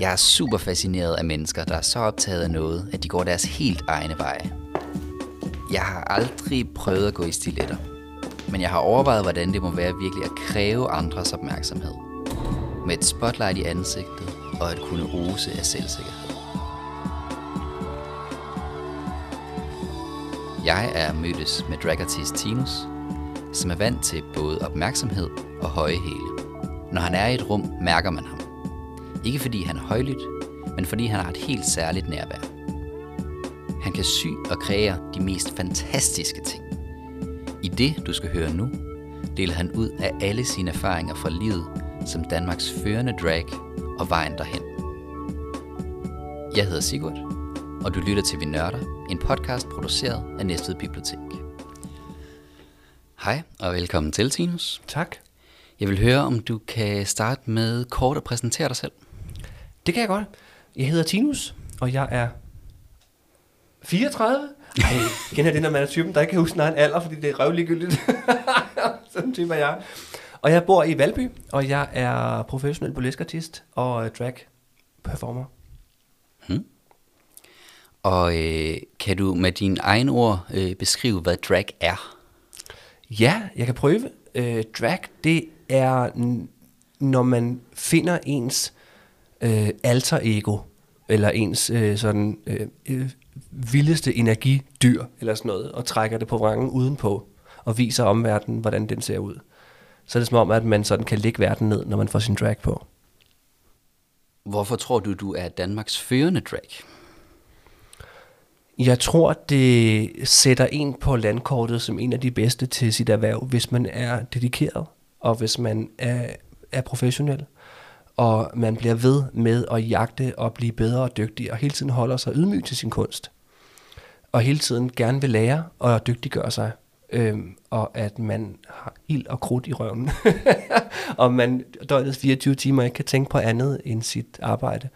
Jeg er super fascineret af mennesker, der er så optaget af noget, at de går deres helt egne veje. Jeg har aldrig prøvet at gå i stiletter, men jeg har overvejet, hvordan det må være virkelig at kræve andres opmærksomhed. Med et spotlight i ansigtet og at kunne rose af selvsikkerhed. Jeg er mødtes med dragartist Tinus, som er vant til både opmærksomhed og høje hæle. Når han er i et rum, mærker man ham. Ikke fordi han er højlydt, men fordi han har et helt særligt nærvær. Han kan sy og kreere de mest fantastiske ting. I det, du skal høre nu, deler han ud af alle sine erfaringer fra livet som Danmarks førende drag og vejen derhen. Jeg hedder Sigurd, og du lytter til Vi Nørder, en podcast produceret af Næstved Bibliotek. Hej og velkommen til, Tinus. Tak. Jeg vil høre, om du kan starte med kort at præsentere dig selv. Det kan jeg godt. Jeg hedder Tinus, og jeg er 34. Ej, igen er det, når man er typen, der ikke kan huske sin egen alder, fordi det er røvligegyldigt. Sådan type er jeg. Og jeg bor i Valby, og jeg er professionel burleskartist og drag performer. Og øh, kan du med dine egne ord øh, beskrive, hvad drag er? Ja, jeg kan prøve. Øh, drag, det er, når man finder ens øh, alter ego, eller ens øh, sådan øh, øh, vildeste energidyr, eller sådan noget, og trækker det på vrangen udenpå, og viser omverdenen, hvordan den ser ud. Så er det som om, at man sådan kan lægge verden ned, når man får sin drag på. Hvorfor tror du, du er Danmarks førende drag? Jeg tror, det sætter en på landkortet som en af de bedste til sit erhverv, hvis man er dedikeret, og hvis man er, er professionel, og man bliver ved med at jagte og blive bedre og dygtig, og hele tiden holder sig ydmyg til sin kunst, og hele tiden gerne vil lære og dygtiggøre sig, øhm, og at man har ild og krudt i røven, og man døgnets 24 timer ikke kan tænke på andet end sit arbejde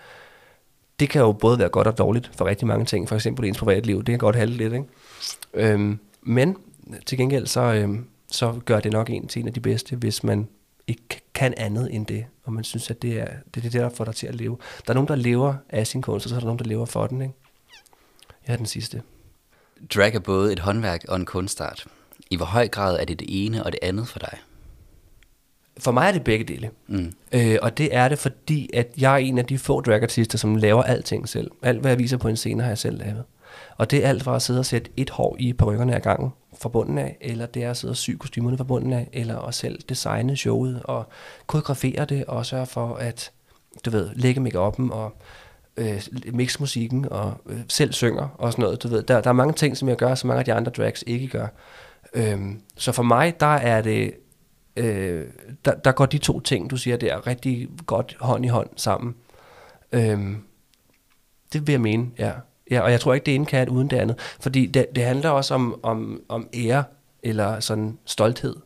det kan jo både være godt og dårligt for rigtig mange ting. For eksempel ens privatliv, det kan godt halde lidt. Ikke? Øhm, men til gengæld så, øhm, så gør det nok en til en af de bedste, hvis man ikke kan andet end det, og man synes, at det er det, er det der får dig til at leve. Der er nogen, der lever af sin kunst, og så er der nogen, der lever for den. Ikke? Jeg er den sidste. Drag er både et håndværk og en kunstart. I hvor høj grad er det det ene og det andet for dig? For mig er det begge dele. Mm. Øh, og det er det, fordi at jeg er en af de få dragartister, som laver alting selv. Alt, hvad jeg viser på en scene, har jeg selv lavet. Og det er alt fra at sidde og sætte et hår i ryggerne af gangen fra bunden af, eller det er at sidde og sy kostymerne fra bunden af, eller at selv designe showet og koreografere det, og sørge for at, du ved, lægge make og øh, mixe musikken og øh, selv synger og sådan noget. Du ved, der, der er mange ting, som jeg gør, som mange af de andre drags ikke gør. Øhm, så for mig, der er det øh, der, der går de to ting, du siger, der, rigtig godt hånd i hånd sammen. Øhm, det vil jeg mene, ja ja. Og jeg tror ikke, det ene kan uden det andet. Fordi det, det handler også om, om, om ære, eller sådan stolthed.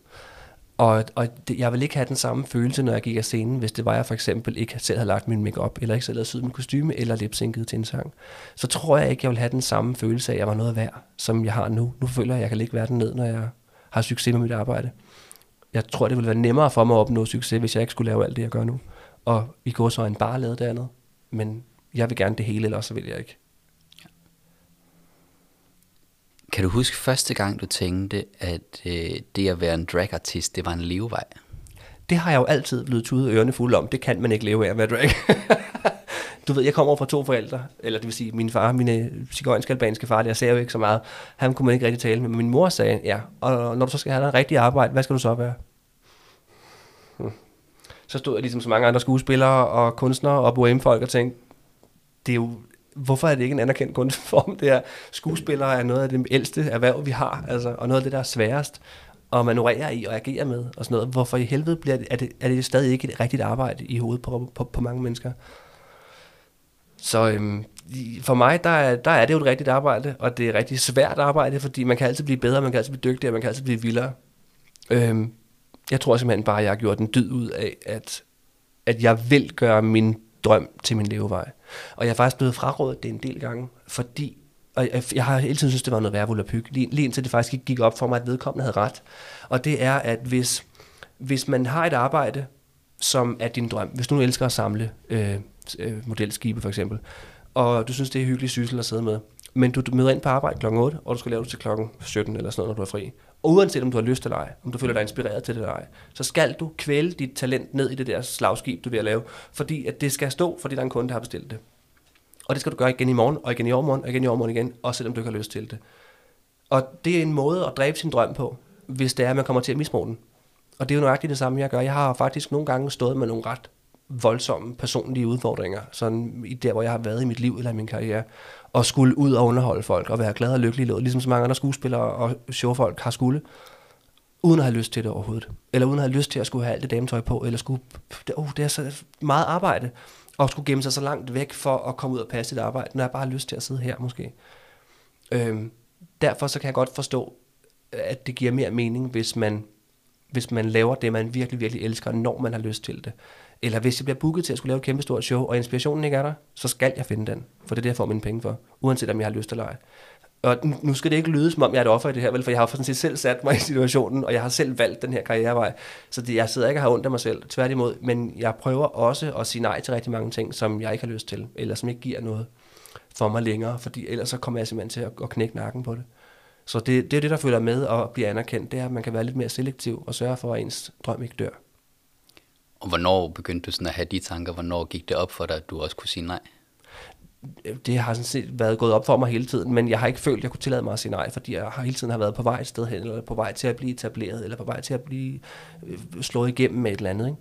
Og, og det, jeg vil ikke have den samme følelse, når jeg gik af scenen, hvis det var, jeg for eksempel ikke selv havde lagt min makeup eller ikke selv havde syet min kostume, eller lipsynket til en sang. Så tror jeg ikke, jeg vil have den samme følelse af, at jeg var noget værd, som jeg har nu. Nu føler jeg, at jeg kan lægge verden ned, når jeg har succes med mit arbejde jeg tror, det ville være nemmere for mig at opnå succes, hvis jeg ikke skulle lave alt det, jeg gør nu. Og i går så en bare lavet det andet. Men jeg vil gerne det hele, eller så vil jeg ikke. Kan du huske første gang, du tænkte, at øh, det at være en dragartist, det var en levevej? Det har jeg jo altid blevet tudet ørerne fulde om. Det kan man ikke leve af at være drag. du ved, jeg kommer over fra to forældre, eller det vil sige min far, min øh, cigøjnske albanske far, jeg sagde jo ikke så meget. Han kunne man ikke rigtig tale med, men min mor sagde, ja, og når du så skal have dig rigtig arbejde, hvad skal du så være? Hmm. Så stod jeg ligesom så mange andre skuespillere og kunstnere og bohemfolk og tænkte, det er jo, hvorfor er det ikke en anerkendt kunstform? Det er, skuespillere er noget af det ældste erhverv, vi har, altså, og noget af det, der er sværest at manøvrere i og agere med, og sådan noget. Hvorfor i helvede bliver det, er, det, er det stadig ikke et rigtigt arbejde i hovedet på, på, på mange mennesker? Så øhm, for mig, der er, der er det jo et rigtigt arbejde, og det er et rigtig svært arbejde, fordi man kan altid blive bedre, man kan altid blive dygtigere, man kan altid blive vildere. Øhm, jeg tror simpelthen bare, at jeg har gjort en dyd ud af, at, at jeg vil gøre min drøm til min levevej. Og jeg er faktisk blevet frarådet det en del gange, fordi og jeg, jeg har hele tiden synes det var noget værre pyg, lige, lige indtil det faktisk ikke gik op for mig, at vedkommende havde ret. Og det er, at hvis, hvis man har et arbejde, som er din drøm, hvis du nu elsker at samle øh, øh, modelskibe for eksempel, og du synes, det er hyggelig syssel at sidde med. Men du, du møder ind på arbejde klokken 8, og du skal lave det til klokken 17 eller sådan noget, når du er fri. Og uanset om du har lyst eller ej, om du føler dig inspireret til det eller ej, så skal du kvæle dit talent ned i det der slagskib, du vil lave, fordi at det skal stå, fordi der er en kunde, der har bestilt det. Og det skal du gøre igen i morgen, og igen i overmorgen, og igen i overmorgen igen, også selvom du ikke har lyst til det. Og det er en måde at dræbe sin drøm på, hvis det er, at man kommer til at misbruge den. Og det er jo nøjagtigt det samme, jeg gør. Jeg har faktisk nogle gange stået med nogle ret voldsomme personlige udfordringer, sådan i der, hvor jeg har været i mit liv eller i min karriere, og skulle ud og underholde folk, og være glad og lykkelig låd, ligesom så mange andre skuespillere og showfolk har skulle, uden at have lyst til det overhovedet. Eller uden at have lyst til at skulle have alt det dametøj på, eller skulle, oh, det er så meget arbejde, og skulle gemme sig så langt væk for at komme ud og passe sit arbejde, når jeg bare har lyst til at sidde her måske. Øhm, derfor så kan jeg godt forstå, at det giver mere mening, hvis man, hvis man laver det, man virkelig, virkelig elsker, når man har lyst til det. Eller hvis jeg bliver booket til at skulle lave et kæmpe stort show, og inspirationen ikke er der, så skal jeg finde den. For det er det, jeg får mine penge for. Uanset om jeg har lyst eller ej. Og nu skal det ikke lyde, som om jeg er et offer i det her, vel, for jeg har sådan set selv sat mig i situationen, og jeg har selv valgt den her karrierevej. Så det, jeg sidder ikke og har ondt af mig selv, tværtimod. Men jeg prøver også at sige nej til rigtig mange ting, som jeg ikke har lyst til, eller som ikke giver noget for mig længere, fordi ellers så kommer jeg simpelthen til at, at knække nakken på det. Så det, det er det, der følger med at blive anerkendt, det er, at man kan være lidt mere selektiv og sørge for, at ens drøm ikke dør. Og hvornår begyndte du sådan at have de tanker? Hvornår gik det op for dig, at du også kunne sige nej? Det har sådan set været gået op for mig hele tiden, men jeg har ikke følt, at jeg kunne tillade mig at sige nej, fordi jeg har hele tiden har været på vej et sted hen, eller på vej til at blive etableret, eller på vej til at blive øh, slået igennem med et eller andet. Ikke?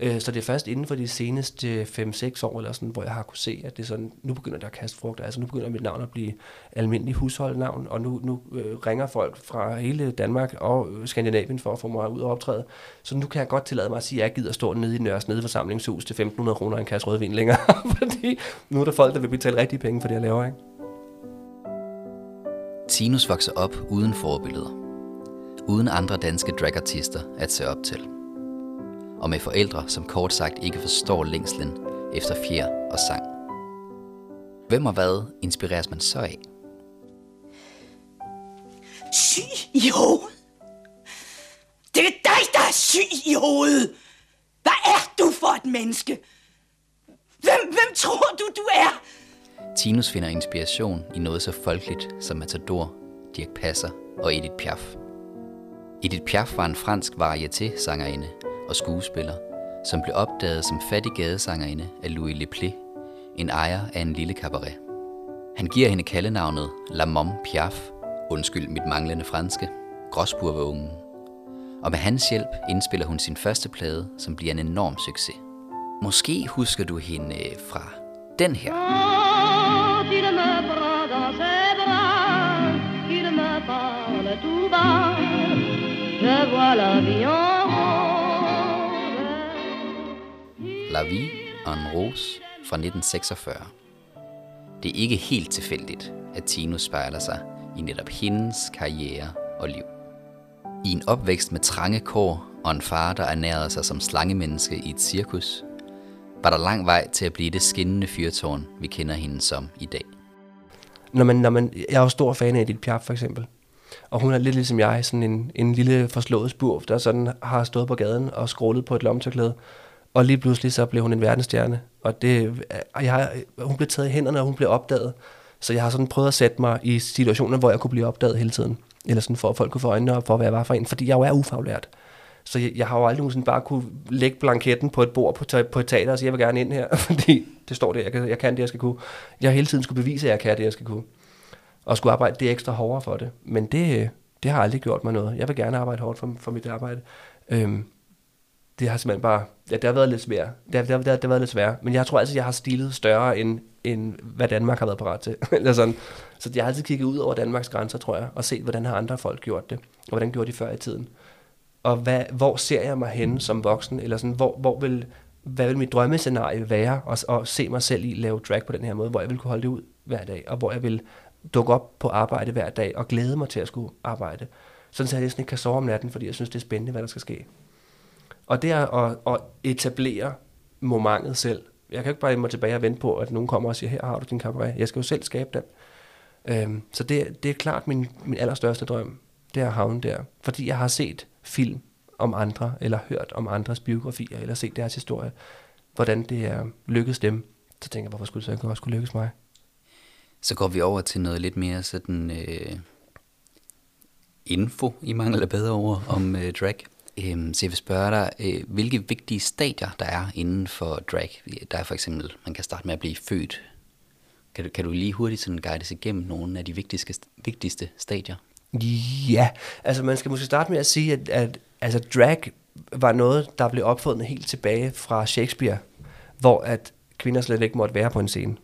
Øh, så det er først inden for de seneste 5-6 år, eller sådan, hvor jeg har kunne se, at det er sådan, nu begynder der at kaste frugt. Altså nu begynder mit navn at blive almindelig husholdnavn, og nu, nu øh, ringer folk fra hele Danmark og øh, Skandinavien for at få mig ud og optræde. Så nu kan jeg godt tillade mig at sige, at jeg gider stå nede i Nørres nede forsamlingshus til 1.500 kroner en kasse rødvin længere, fordi nu er der folk, der vil betale rigtige penge for det, jeg laver. Ikke? Tinus vokser op uden forbilleder. Uden andre danske dragartister at se op til og med forældre, som kort sagt ikke forstår længslen efter fjer og sang. Hvem og hvad inspireres man så af? Syg i hovedet? Det er dig, der er syg i hovedet! Hvad er du for et menneske? Hvem, hvem tror du, du er? Tinus finder inspiration i noget så folkeligt som Matador, Dirk Passer og Edith Piaf. Edith Piaf var en fransk varieté-sangerinde, og skuespiller, som blev opdaget som fattig gadesangerinde af Louis Leplé, en ejer af en lille cabaret. Han giver hende kaldenavnet La Mom Piaf, undskyld mit manglende franske, gråsburveungen. Og med hans hjælp indspiller hun sin første plade, som bliver en enorm succes. Måske husker du hende øh, fra den her. Ah, Je vois la vie en La Vie en Rose fra 1946. Det er ikke helt tilfældigt, at Tino spejler sig i netop hendes karriere og liv. I en opvækst med trange kår og en far, der ernærede sig som slangemenneske i et cirkus, var der lang vej til at blive det skinnende fyrtårn, vi kender hende som i dag. Når man, når man, jeg er jo stor fan af Edith Piaf for eksempel. Og hun er lidt ligesom jeg, sådan en, en lille forslået spurv, der sådan har stået på gaden og skrålet på et lomtørklæde og lige pludselig så blev hun en verdensstjerne. Og det, jeg, hun blev taget i hænderne, og hun blev opdaget. Så jeg har sådan prøvet at sætte mig i situationer, hvor jeg kunne blive opdaget hele tiden. Eller sådan for at folk kunne få øjnene op for, hvad jeg var for en. Fordi jeg jo er ufaglært. Så jeg, jeg har jo aldrig sådan bare kunne lægge blanketten på et bord på, på et teater og sige, jeg vil gerne ind her. Fordi det står der, jeg kan, jeg kan det, jeg skal kunne. Jeg har hele tiden skulle bevise, at jeg kan det, jeg skal kunne. Og skulle arbejde det ekstra hårdere for det. Men det, det har aldrig gjort mig noget. Jeg vil gerne arbejde hårdt for, for mit arbejde. Øhm, det har simpelthen bare, ja, det har været lidt svært. Det har, det, har, det, har, det har været lidt svært. Men jeg tror altid, jeg har stilet større, end, end hvad Danmark har været parat til. Eller sådan. Så jeg har altid kigget ud over Danmarks grænser, tror jeg, og set, hvordan har andre folk gjort det, og hvordan gjorde de før i tiden. Og hvad, hvor ser jeg mig henne som voksen, eller sådan, hvor, hvor vil, hvad vil mit drømmescenarie være, og, og se mig selv i lave drag på den her måde, hvor jeg vil kunne holde det ud hver dag, og hvor jeg vil dukke op på arbejde hver dag, og glæde mig til at skulle arbejde. Sådan så jeg næsten ikke kan sove om natten, fordi jeg synes, det er spændende, hvad der skal ske. Og det er at, at etablere momentet selv. Jeg kan ikke bare mig tilbage og vente på, at nogen kommer og siger, her har du din cabaret. Jeg skal jo selv skabe den. Øhm, så det, det er klart min, min allerstørste drøm, det er at havne der. Fordi jeg har set film om andre, eller hørt om andres biografier, eller set deres historie. hvordan det er lykkedes dem, så tænker jeg, hvorfor skulle det så ikke også kunne lykkes mig? Så går vi over til noget lidt mere sådan øh, info, i mangel af bedre ord, om øh, drag. Øhm, så jeg vil spørge dig, øh, hvilke vigtige stadier der er inden for drag? Der er for eksempel, man kan starte med at blive født. Kan du, kan du lige hurtigt sådan guide os igennem nogle af de vigtigste, vigtigste stadier? Ja, altså man skal måske starte med at sige, at, at altså drag var noget, der blev opfundet helt tilbage fra Shakespeare, hvor at kvinder slet ikke måtte være på en scene.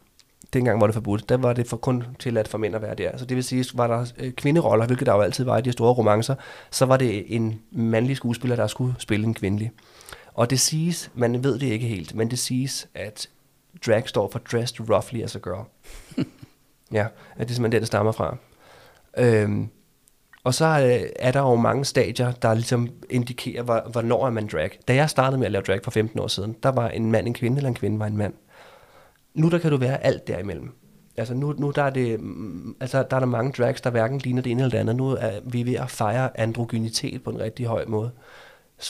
Dengang var det forbudt. Der var det for kun tilladt for mænd at være der. Så det vil sige, var der øh, kvinderoller, hvilket der jo altid var i de store romancer, så var det en mandlig skuespiller, der skulle spille en kvindelig. Og det siges, man ved det ikke helt, men det siges, at drag står for dressed roughly as a girl. ja, at det er simpelthen det, der stammer fra. Øhm, og så øh, er der jo mange stadier, der ligesom indikerer, hvornår er man drag. Da jeg startede med at lave drag for 15 år siden, der var en mand en kvinde, eller en kvinde var en mand. Nu der kan du være alt derimellem. Altså nu, nu der er det, mm, altså der er der mange drags, der hverken ligner det ene eller det andet. Nu er vi ved at fejre androgynitet på en rigtig høj måde.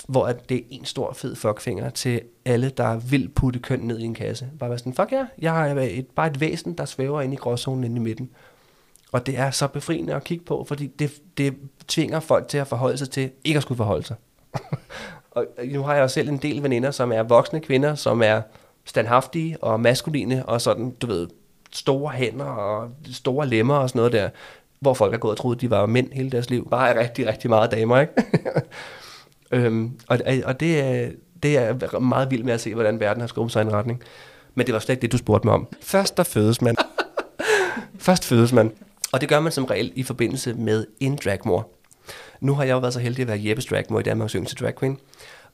Hvor at det er en stor fed fuckfinger til alle, der vil putte køn ned i en kasse. Bare være sådan, fuck ja, jeg har øh, et, bare et væsen, der svæver ind i gråzonen inde i midten. Og det er så befriende at kigge på, fordi det, det tvinger folk til at forholde sig til ikke at skulle forholde sig. og nu har jeg jo selv en del veninder, som er voksne kvinder, som er standhaftige og maskuline, og sådan, du ved, store hænder og store lemmer og sådan noget der, hvor folk har gået og troet, at de var mænd hele deres liv. Bare er rigtig, rigtig meget damer, ikke? øhm, og og det, er, det er meget vildt med at se, hvordan verden har skubbet sig i en retning. Men det var slet ikke det, du spurgte mig om. Først der fødes man. Først fødes man. Og det gør man som regel i forbindelse med en dragmor. Nu har jeg jo været så heldig at være Jeppes dragmor i Danmarks yngste drag queen.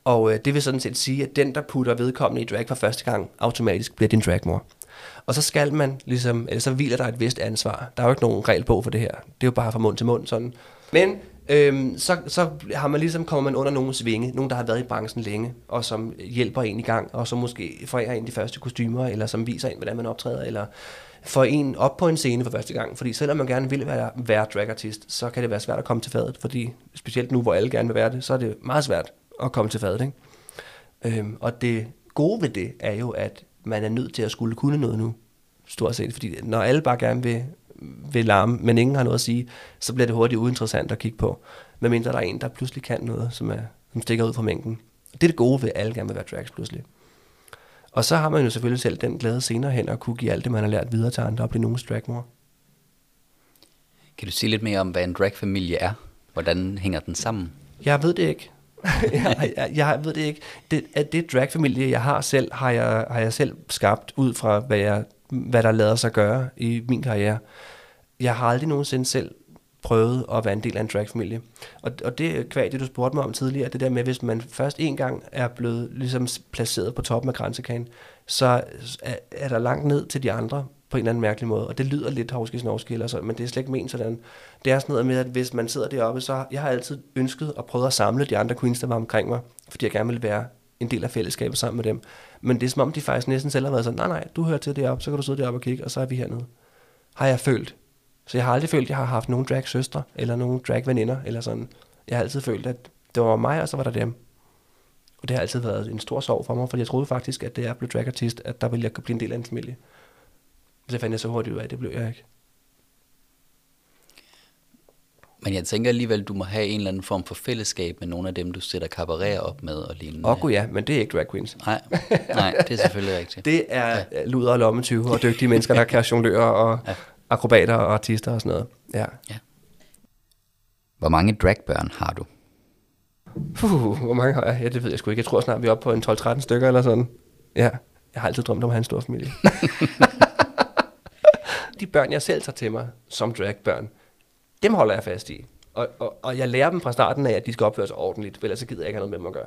Og øh, det vil sådan set sige, at den, der putter vedkommende i drag for første gang, automatisk bliver din dragmor. Og så skal man ligesom, eller så hviler der et vist ansvar. Der er jo ikke nogen regel på for det her. Det er jo bare fra mund til mund sådan. Men øhm, så, så har man ligesom, kommer man under nogens vinge, nogen der har været i branchen længe, og som hjælper en i gang, og som måske forærer en de første kostymer, eller som viser en, hvordan man optræder, eller får en op på en scene for første gang. Fordi selvom man gerne vil være, være dragartist, så kan det være svært at komme til fadet, fordi specielt nu, hvor alle gerne vil være det, så er det meget svært at komme til fadet. Ikke? Øhm, og det gode ved det er jo, at man er nødt til at skulle kunne noget nu, stort set. Fordi når alle bare gerne vil, vil larme, men ingen har noget at sige, så bliver det hurtigt uinteressant at kigge på. Medmindre der er en, der pludselig kan noget, som, er, som stikker ud fra mængden. Det er det gode ved, at alle gerne vil være drags pludselig. Og så har man jo selvfølgelig selv den glæde senere hen at kunne give alt det, man har lært videre til andre og blive nogens dragmor. Kan du sige lidt mere om, hvad en dragfamilie er? Hvordan hænger den sammen? Jeg ved det ikke. jeg, jeg, jeg ved det ikke. Det, at det dragfamilie, jeg har selv, har jeg, har jeg selv skabt ud fra, hvad, jeg, hvad der lader sig gøre i min karriere. Jeg har aldrig nogensinde selv prøvet at være en del af en dragfamilie. Og, og det er det, du spurgte mig om tidligere, det der med, hvis man først en gang er blevet ligesom placeret på toppen af grænsekagen, så er, er der langt ned til de andre på en eller anden mærkelig måde. Og det lyder lidt hovski snovski eller sådan, men det er slet ikke ment sådan. Det er sådan noget med, at hvis man sidder deroppe, så jeg har altid ønsket at prøve at samle de andre queens, der var omkring mig, fordi jeg gerne ville være en del af fællesskabet sammen med dem. Men det er som om, de faktisk næsten selv har været sådan, nej nej, du hører til deroppe, så kan du sidde deroppe og kigge, og så er vi hernede. Har jeg følt. Så jeg har aldrig følt, at jeg har haft nogen drag søstre, eller nogen drag veninder, eller sådan. Jeg har altid følt, at det var mig, og så var der dem. Og det har altid været en stor sorg for mig, for jeg troede faktisk, at det er blevet dragartist, at der ville jeg kunne blive en del af en familie. Og så fandt jeg så hurtigt ud af, det blev jeg ikke. Men jeg tænker alligevel, du må have en eller anden form for fællesskab med nogle af dem, du sætter kabaret op med og lignende. Åh oh, ja, men det er ikke drag queens. Nej, nej det er selvfølgelig rigtigt. det er ja. luder og lommetyve og dygtige mennesker, der kan jonglere og ja akrobater og artister og sådan noget. Ja. ja. Hvor mange dragbørn har du? Puh, hvor mange har jeg? Ja, det ved jeg sgu ikke. Jeg tror snart, vi er oppe på en 12-13 stykker eller sådan. Ja, jeg har altid drømt om at have en stor familie. de børn, jeg selv tager til mig som dragbørn, dem holder jeg fast i. Og, og, og jeg lærer dem fra starten af, at de skal opføre sig ordentligt, for ellers så gider jeg ikke have noget med dem at gøre.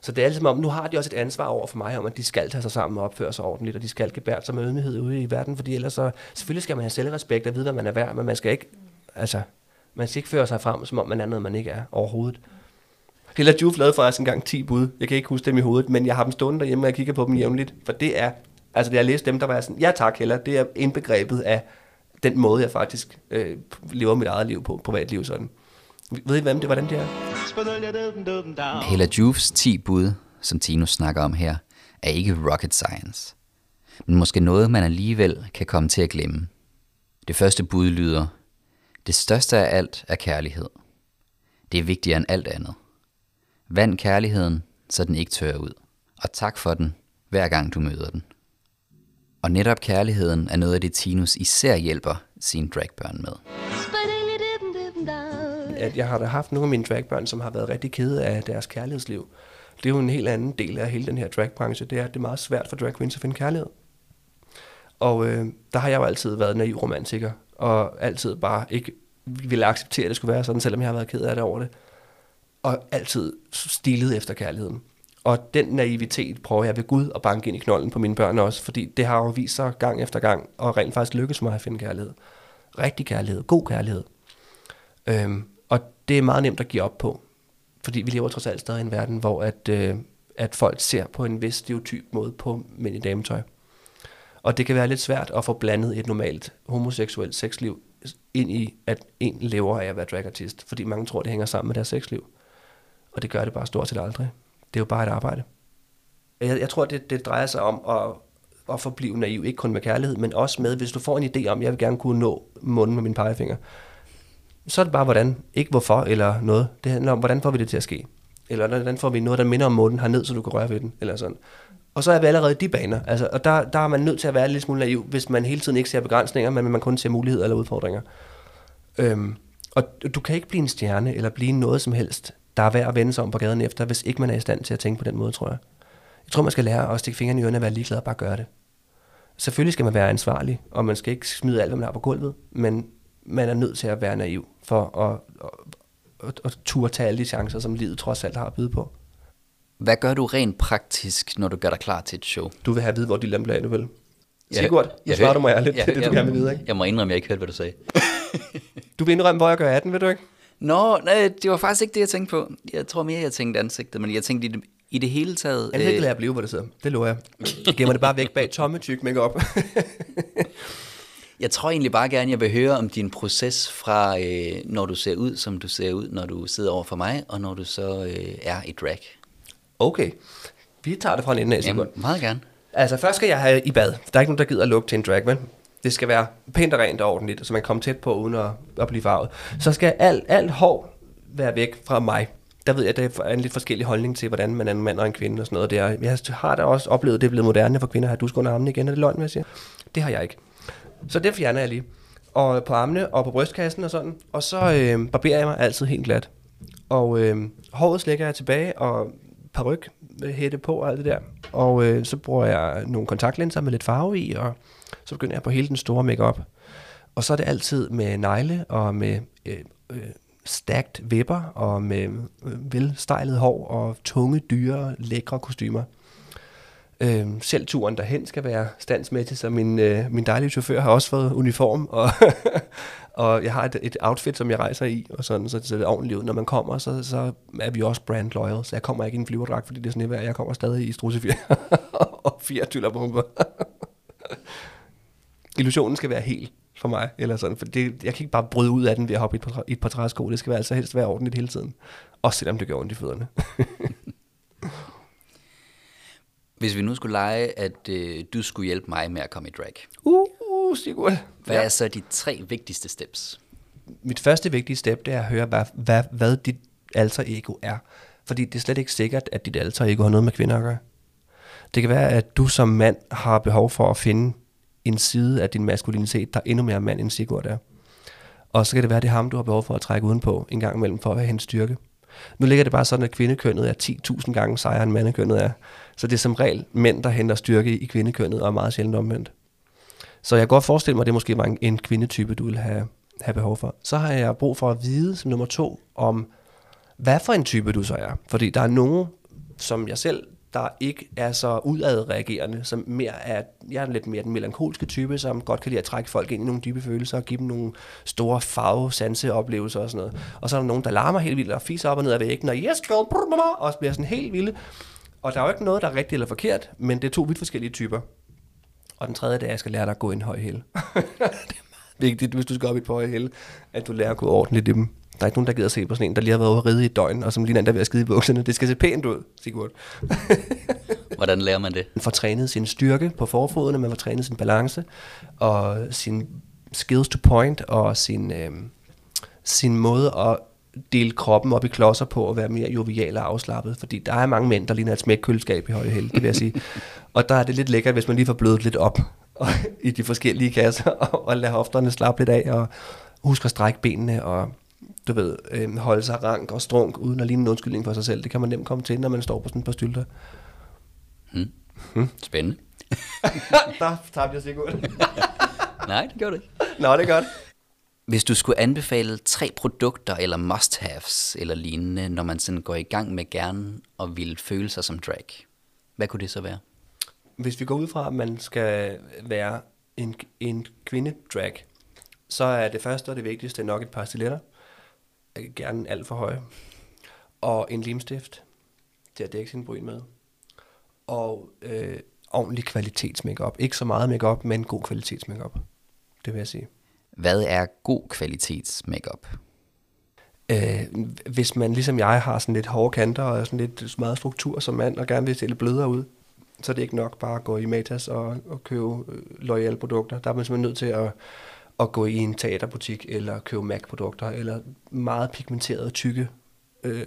Så det er ligesom om, nu har de også et ansvar over for mig om, at de skal tage sig sammen og opføre sig ordentligt, og de skal gebære sig med ydmyghed ude i verden, fordi ellers så, selvfølgelig skal man have selvrespekt og vide, hvad man er værd, men man skal ikke, altså, man skal ikke føre sig frem, som om man er noget, man ikke er overhovedet. Hella Juf lavede faktisk engang 10 bud. Jeg kan ikke huske dem i hovedet, men jeg har dem stående derhjemme, og jeg kigger på dem jævnligt. For det er, altså da jeg læste dem, der var jeg sådan, ja tak heller, det er indbegrebet af den måde, jeg faktisk øh, lever mit eget liv på, privatliv sådan. Ved I, hvem det, hvordan det er? Hella Juves 10 bud, som Tino snakker om her, er ikke rocket science, men måske noget, man alligevel kan komme til at glemme. Det første bud lyder, det største af alt er kærlighed. Det er vigtigere end alt andet. Vand kærligheden, så den ikke tørrer ud. Og tak for den, hver gang du møder den. Og netop kærligheden er noget af det, Tinus især hjælper sine dragbørn med. At jeg har da haft nogle af mine dragbørn, som har været rigtig kede af deres kærlighedsliv. Det er jo en helt anden del af hele den her dragbranche. Det er, at det er meget svært for drag queens at finde kærlighed. Og øh, der har jeg jo altid været naiv romantiker, og altid bare ikke ville acceptere, at det skulle være sådan, selvom jeg har været ked af det over det. Og altid stilet efter kærligheden. Og den naivitet prøver jeg ved Gud at banke ind i knollen på mine børn også, fordi det har jo vist sig gang efter gang, og rent faktisk lykkes mig at finde kærlighed. Rigtig kærlighed, god kærlighed. Øhm, og det er meget nemt at give op på, fordi vi lever trods alt stadig i en verden, hvor at, øh, at folk ser på en vis stereotyp måde på mænd i dametøj. Og det kan være lidt svært at få blandet et normalt homoseksuelt sexliv ind i, at en lever af at være dragartist, fordi mange tror, det hænger sammen med deres sexliv. Og det gør det bare stort set aldrig. Det er jo bare et arbejde. Jeg, jeg tror, det, det drejer sig om at, at forblive naiv, ikke kun med kærlighed, men også med, hvis du får en idé om, jeg vil gerne kunne nå munden med min pegefinger, så er det bare hvordan, ikke hvorfor eller noget. Det handler om, hvordan får vi det til at ske. Eller hvordan får vi noget, der minder om munden herned, så du kan røre ved den, eller sådan. Og så er vi allerede i de baner. Altså, og der, der er man nødt til at være lidt smule naiv, hvis man hele tiden ikke ser begrænsninger, men man kun ser muligheder eller udfordringer. Øhm, og du kan ikke blive en stjerne, eller blive noget som helst, der er værd at vende sig om på gaden efter, hvis ikke man er i stand til at tænke på den måde, tror jeg. Jeg tror, man skal lære at stikke fingrene i ørerne og være ligeglad og bare gøre det. Selvfølgelig skal man være ansvarlig, og man skal ikke smide alt, hvad man har på gulvet, men man er nødt til at være naiv for at, at, at, at turde tage alle de chancer, som livet trods alt har at byde på. Hvad gør du rent praktisk, når du gør dig klar til et show? Du vil have at vide, hvor de lampe er, du vil. Ja, Sigurd, jeg svarer du mig ærligt. Ja, det er det, jeg- du gerne vil vide, ikke? Jeg må indrømme, at jeg ikke hørte, hvad du sagde. Du vil indrømme, hvor jeg gør 18, ved du ikke? Nå, nej, det var faktisk ikke det, jeg tænkte på. Jeg tror mere, jeg tænkte ansigtet, men jeg tænkte i det, i det hele taget... Jeg vil ikke lade jer blive, hvor det sidder. Det lover jeg. Jeg gemmer det bare væk bag tomme tyk makeup. Jeg tror egentlig bare gerne, jeg vil høre om din proces fra, øh, når du ser ud, som du ser ud, når du sidder over for mig, og når du så øh, er i drag. okay. Vi tager det fra en ende af. Jamen, meget gerne. Altså, først skal jeg have i bad. Der er ikke nogen, der gider at lukke til en drag, men det skal være pænt og rent og ordentligt, så man kommer tæt på, uden at, at blive farvet. Så skal alt, alt hår være væk fra mig. Der ved jeg, at der er en lidt forskellig holdning til, hvordan man er en mand og en kvinde og sådan noget der. Jeg har da også oplevet, at det er blevet moderne for kvinder at have dusk under armene igen. Er det løgn, hvad jeg siger? Det har jeg ikke. Så det fjerner jeg lige. Og på armene og på brystkassen og sådan. Og så øh, barberer jeg mig altid helt glat. Og øh, håret slækker jeg tilbage, og paryk øh, hætte på og alt det der. Og øh, så bruger jeg nogle kontaktlinser med lidt farve i, og så begynder jeg på hele den store makeup. Og så er det altid med negle og med øh, øh, stacked vipper og med øh, velstejlet hår og tunge, dyre, lækre kostymer. Øh, selv turen derhen skal være standsmæssig, så min, øh, min dejlige chauffør har også fået uniform, og, og jeg har et, et outfit, som jeg rejser i, og sådan, så det ser ordentligt ud. Når man kommer, så, så er vi også brand loyal, så jeg kommer ikke i en flyverdragt, fordi det er sådan et jeg kommer stadig i strussefjer og fire tyllerbomber. Illusionen skal være helt for mig, eller sådan, for det, jeg kan ikke bare bryde ud af den ved at hoppe i et par, et par træsko, det skal være altså helst være ordentligt hele tiden. Også selvom det gør ondt i fødderne. Hvis vi nu skulle lege, at øh, du skulle hjælpe mig med at komme i drag. uh, Sigurd. Hvad er så de tre vigtigste steps? mit første vigtige step, det er at høre, hvad, hvad, hvad dit alter ego er. Fordi det er slet ikke sikkert, at dit alter ego har noget med kvinder at gøre. Det kan være, at du som mand har behov for at finde en side af din maskulinitet, der er endnu mere mand end Sigurd er. Og så kan det være, at det er ham, du har behov for at trække udenpå en gang imellem for at have hendes styrke. Nu ligger det bare sådan, at kvindekønnet er 10.000 gange sejere end mandekønnet er. Så det er som regel mænd, der henter styrke i kvindekønnet, og er meget sjældent omvendt. Så jeg kan godt forestille mig, at det måske var en, en kvindetype, du vil have, have behov for. Så har jeg brug for at vide som nummer to, om hvad for en type du så er. Fordi der er nogen, som jeg selv, der ikke er så udadreagerende, som mere er, jeg er lidt mere den melankolske type, som godt kan lide at trække folk ind i nogle dybe følelser og give dem nogle store farve, sanse oplevelser og sådan noget. Og så er der nogen, der larmer helt vildt og fiser op og ned ad væggen, og yes girl, brr, brr, brr, og bliver sådan helt vilde. Og der er jo ikke noget, der er rigtigt eller forkert, men det er to vidt forskellige typer. Og den tredje, det er, at jeg skal lære dig at gå i en høj hæl. det er meget vigtigt, hvis du skal op i et par hæl, at du lærer at gå ordentligt i dem. Der er ikke nogen, der gider se på sådan en, der lige har været over at ride i døgn, og som lige er ved at skide i bukserne. Det skal se pænt ud, Sigurd. Hvordan lærer man det? Man får trænet sin styrke på forfodene, man får trænet sin balance, og sin skills to point, og sin, øh, sin måde at dele kroppen op i klodser på og være mere jovial og afslappet, fordi der er mange mænd, der ligner et smækkøleskab i høje held, det vil jeg sige. og der er det lidt lækkert, hvis man lige får blødet lidt op og, i de forskellige kasser, og, og lade hofterne slappe lidt af, og huske at strække benene, og du ved, øh, holde sig rank og strunk, uden at ligne en undskyldning for sig selv. Det kan man nemt komme til, når man står på sådan et par stylter. Hmm. Spændende. der tabte jeg sikkert. Nej, det gjorde det ikke. Nå, det er godt. Hvis du skulle anbefale tre produkter eller must-haves eller lignende, når man sådan går i gang med gerne og vil føle sig som drag, hvad kunne det så være? Hvis vi går ud fra, at man skal være en, en kvinde-drag, så er det første og det vigtigste nok et par stiletter. Gerne alt for høje. Og en limstift til at dække sin bryn med. Og øh, ordentlig kvalitetsmakeup. Ikke så meget makeup, men god kvalitetsmakeup. Det vil jeg sige. Hvad er god kvalitets makeup? Øh, hvis man ligesom jeg har sådan lidt hårde kanter og sådan lidt meget struktur som mand, og gerne vil se lidt blødere ud, så er det ikke nok bare at gå i Matas og, og købe øh, loyale produkter. Der er man simpelthen nødt til at, at gå i en teaterbutik eller købe MAC-produkter, eller meget pigmenterede, tykke øh,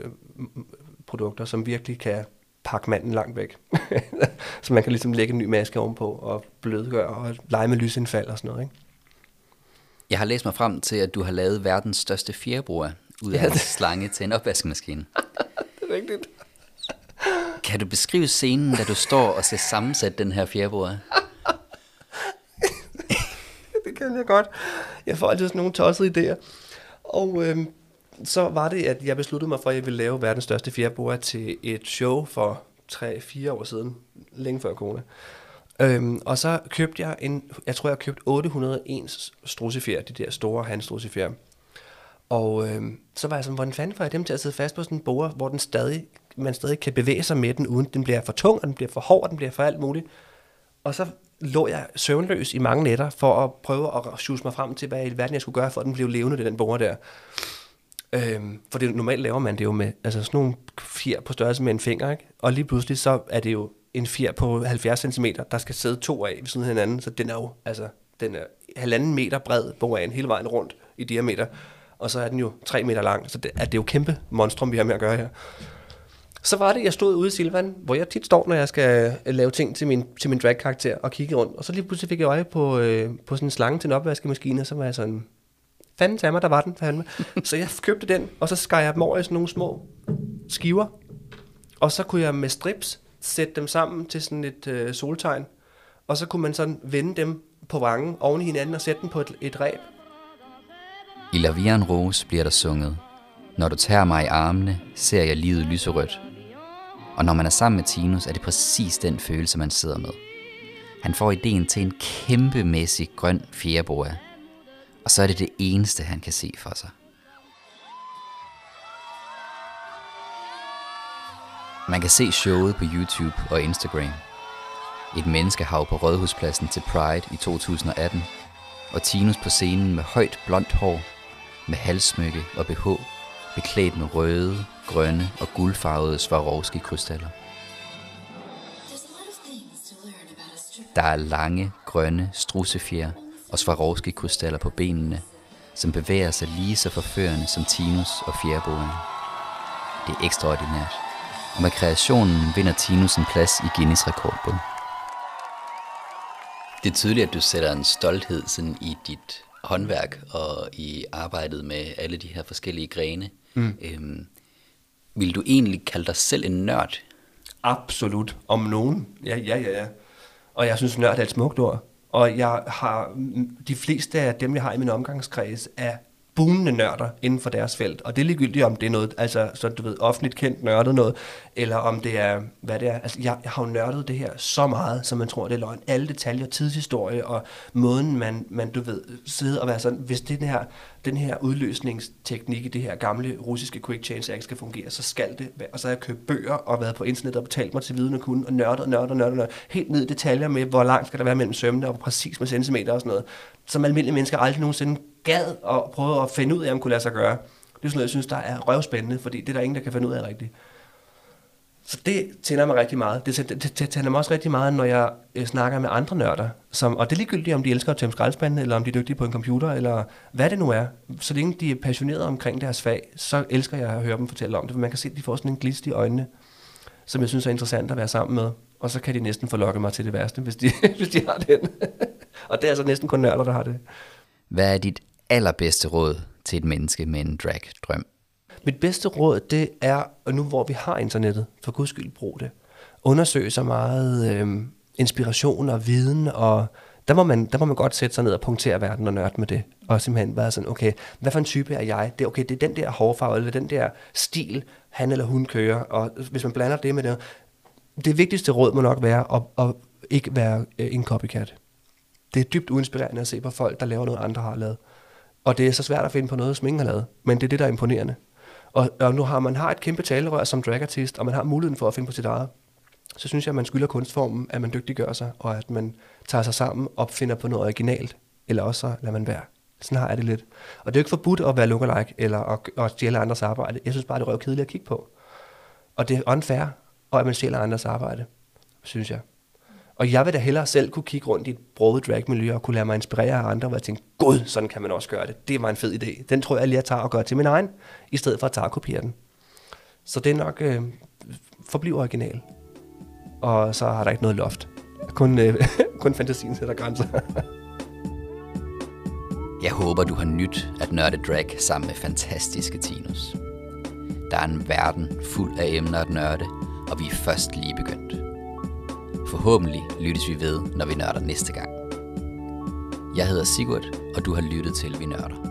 produkter, som virkelig kan pakke manden langt væk. så man kan ligesom lægge en ny maske ovenpå og blødgøre og lege med lysindfald og sådan noget. Ikke? Jeg har læst mig frem til, at du har lavet verdens største fjerbruger ud af Ja, en det- slange til en opvaskemaskine. Det er rigtigt. Kan du beskrive scenen, da du står og skal sammensætte den her fjerbruger? det kan jeg godt. Jeg får altid sådan nogle tossede idéer. Og øhm, så var det, at jeg besluttede mig for, at jeg ville lave verdens største fjerboa til et show for 3-4 år siden, længe før corona. Øhm, og så købte jeg en, jeg tror jeg købte 801 strussefjer, de der store handstrussefjer. Og øhm, så var jeg sådan, hvordan fanden får jeg dem til at sidde fast på sådan en bord, hvor den stadig, man stadig kan bevæge sig med den, uden den bliver for tung, og den bliver for hård, og den bliver for alt muligt. Og så lå jeg søvnløs i mange nætter for at prøve at sjuse mig frem til, hvad i verden jeg skulle gøre, for at den blev levende, den borger der. Øhm, for det, normalt laver man det jo med altså sådan nogle fjer på størrelse med en finger, ikke? Og lige pludselig så er det jo en fjer på 70 cm, der skal sidde to af ved siden af hinanden, så den er jo altså, den er halvanden meter bred boraen hele vejen rundt i diameter, og så er den jo 3 meter lang, så det er, det er jo kæmpe monstrum, vi har med at gøre her. Så var det, jeg stod ude i Silvan, hvor jeg tit står, når jeg skal øh, lave ting til min, til min drag-karakter, og kigge rundt. Og så lige pludselig fik jeg øje på, øh, på sådan en slange til en opvaskemaskine, og så var jeg sådan, fanden tager mig, der var den, fandme. så jeg købte den, og så skar jeg dem over i sådan nogle små skiver. Og så kunne jeg med strips sætte dem sammen til sådan et øh, soltegn. Og så kunne man sådan vende dem på vangen oven i hinanden og sætte dem på et, et ræb. I La en Rose bliver der sunget. Når du tager mig i armene, ser jeg livet lyserødt. Og når man er sammen med Tinus, er det præcis den følelse, man sidder med. Han får ideen til en kæmpemæssig grøn fjerboa. Og så er det det eneste, han kan se for sig. Man kan se showet på YouTube og Instagram. Et menneskehav på Rådhuspladsen til Pride i 2018. Og Tinus på scenen med højt blondt hår, med halssmykke og BH, beklædt med røde, grønne og guldfarvede Swarovski-krystaller. Der er lange, grønne strussefjer og Swarovski-krystaller på benene, som bevæger sig lige så forførende som Tinus og fjerboen. Det er ekstraordinært, og med kreationen vinder Tinus en plads i Guinness rekordbog. Det er tydeligt, at du sætter en stolthed sådan i dit håndværk og i arbejdet med alle de her forskellige grene. Mm. Øhm, vil du egentlig kalde dig selv en nørd? Absolut. Om nogen. Ja, ja, ja, ja. Og jeg synes, nørd er et smukt ord. Og jeg har, de fleste af dem, jeg har i min omgangskreds, er bunende nørder inden for deres felt. Og det er ligegyldigt, om det er noget, altså, så du ved, offentligt kendt nørdet noget, eller om det er, hvad det er. Altså, jeg, jeg har jo nørdet det her så meget, som man tror, det er løgn. Alle detaljer, tidshistorie og måden, man, man du ved, sidder og være sådan, hvis det her, den her udløsningsteknik i det her gamle russiske quick change act skal fungere, så skal det være. Og så har jeg købt bøger og været på internet og betalt mig til viden og kunne, og nørdet, nørdet, nørdet, nørdet, helt ned i detaljer med, hvor langt skal der være mellem sømmene, og præcis med centimeter og sådan noget, som almindelige mennesker aldrig nogensinde gad og prøve at finde ud af, om kunne lade sig gøre. Det er sådan noget, jeg synes, der er røvspændende, fordi det er der ingen, der kan finde ud af rigtigt. Så det tænder mig rigtig meget. Det, det, det, det tænder mig også rigtig meget, når jeg øh, snakker med andre nørder. Som, og det er ligegyldigt, om de elsker at tømme skraldespanden, eller om de er dygtige på en computer, eller hvad det nu er. Så længe de er passionerede omkring deres fag, så elsker jeg at høre dem fortælle om det. For man kan se, at de får sådan en glist i øjnene, som jeg synes er interessant at være sammen med. Og så kan de næsten forlokke mig til det værste, hvis de, hvis de har den. og det er altså næsten kun nørder, der har det. Hvad er dit allerbedste råd til et menneske med en drag-drøm? Mit bedste råd, det er, og nu hvor vi har internettet, for guds skyld brug det. Undersøg så meget øh, inspiration og viden, og der må, man, der må man godt sætte sig ned og punktere verden og nørde med det. Og simpelthen være sådan, okay, hvad for en type er jeg? Det er, okay, det er den der hårfarve, eller den der stil, han eller hun kører. Og hvis man blander det med det, det vigtigste råd må nok være at, at ikke være øh, en copycat. Det er dybt uinspirerende at se på folk, der laver noget, andre har lavet. Og det er så svært at finde på noget, som ingen har lavet. Men det er det, der er imponerende. Og, og nu har man har et kæmpe talerør som dragartist, og man har muligheden for at finde på sit eget. Så synes jeg, at man skylder kunstformen, at man dygtiggør sig, og at man tager sig sammen og finder på noget originalt. Eller også så lader man være. Sådan har jeg det lidt. Og det er jo ikke forbudt at være lookalike eller at, at stjæle andres arbejde. Jeg synes bare, det er røvkedeligt at kigge på. Og det er unfair, og at man stjæler andres arbejde, synes jeg. Og jeg vil da hellere selv kunne kigge rundt i et broget dragmiljø og kunne lade mig inspirere af andre, og jeg tænke, gud, sådan kan man også gøre det. Det var en fed idé. Den tror jeg lige, jeg tager og gør til min egen, i stedet for at tage og kopiere den. Så det er nok øh, forbliv original. Og så har der ikke noget loft. Kun, øh, kun fantasien sætter grænser. Jeg håber, du har nyt at nørde drag sammen med fantastiske Tinus. Der er en verden fuld af emner at nørde, og vi er først lige begyndt. Forhåbentlig lyttes vi ved, når vi nørder næste gang. Jeg hedder Sigurd, og du har lyttet til Vi Nørder.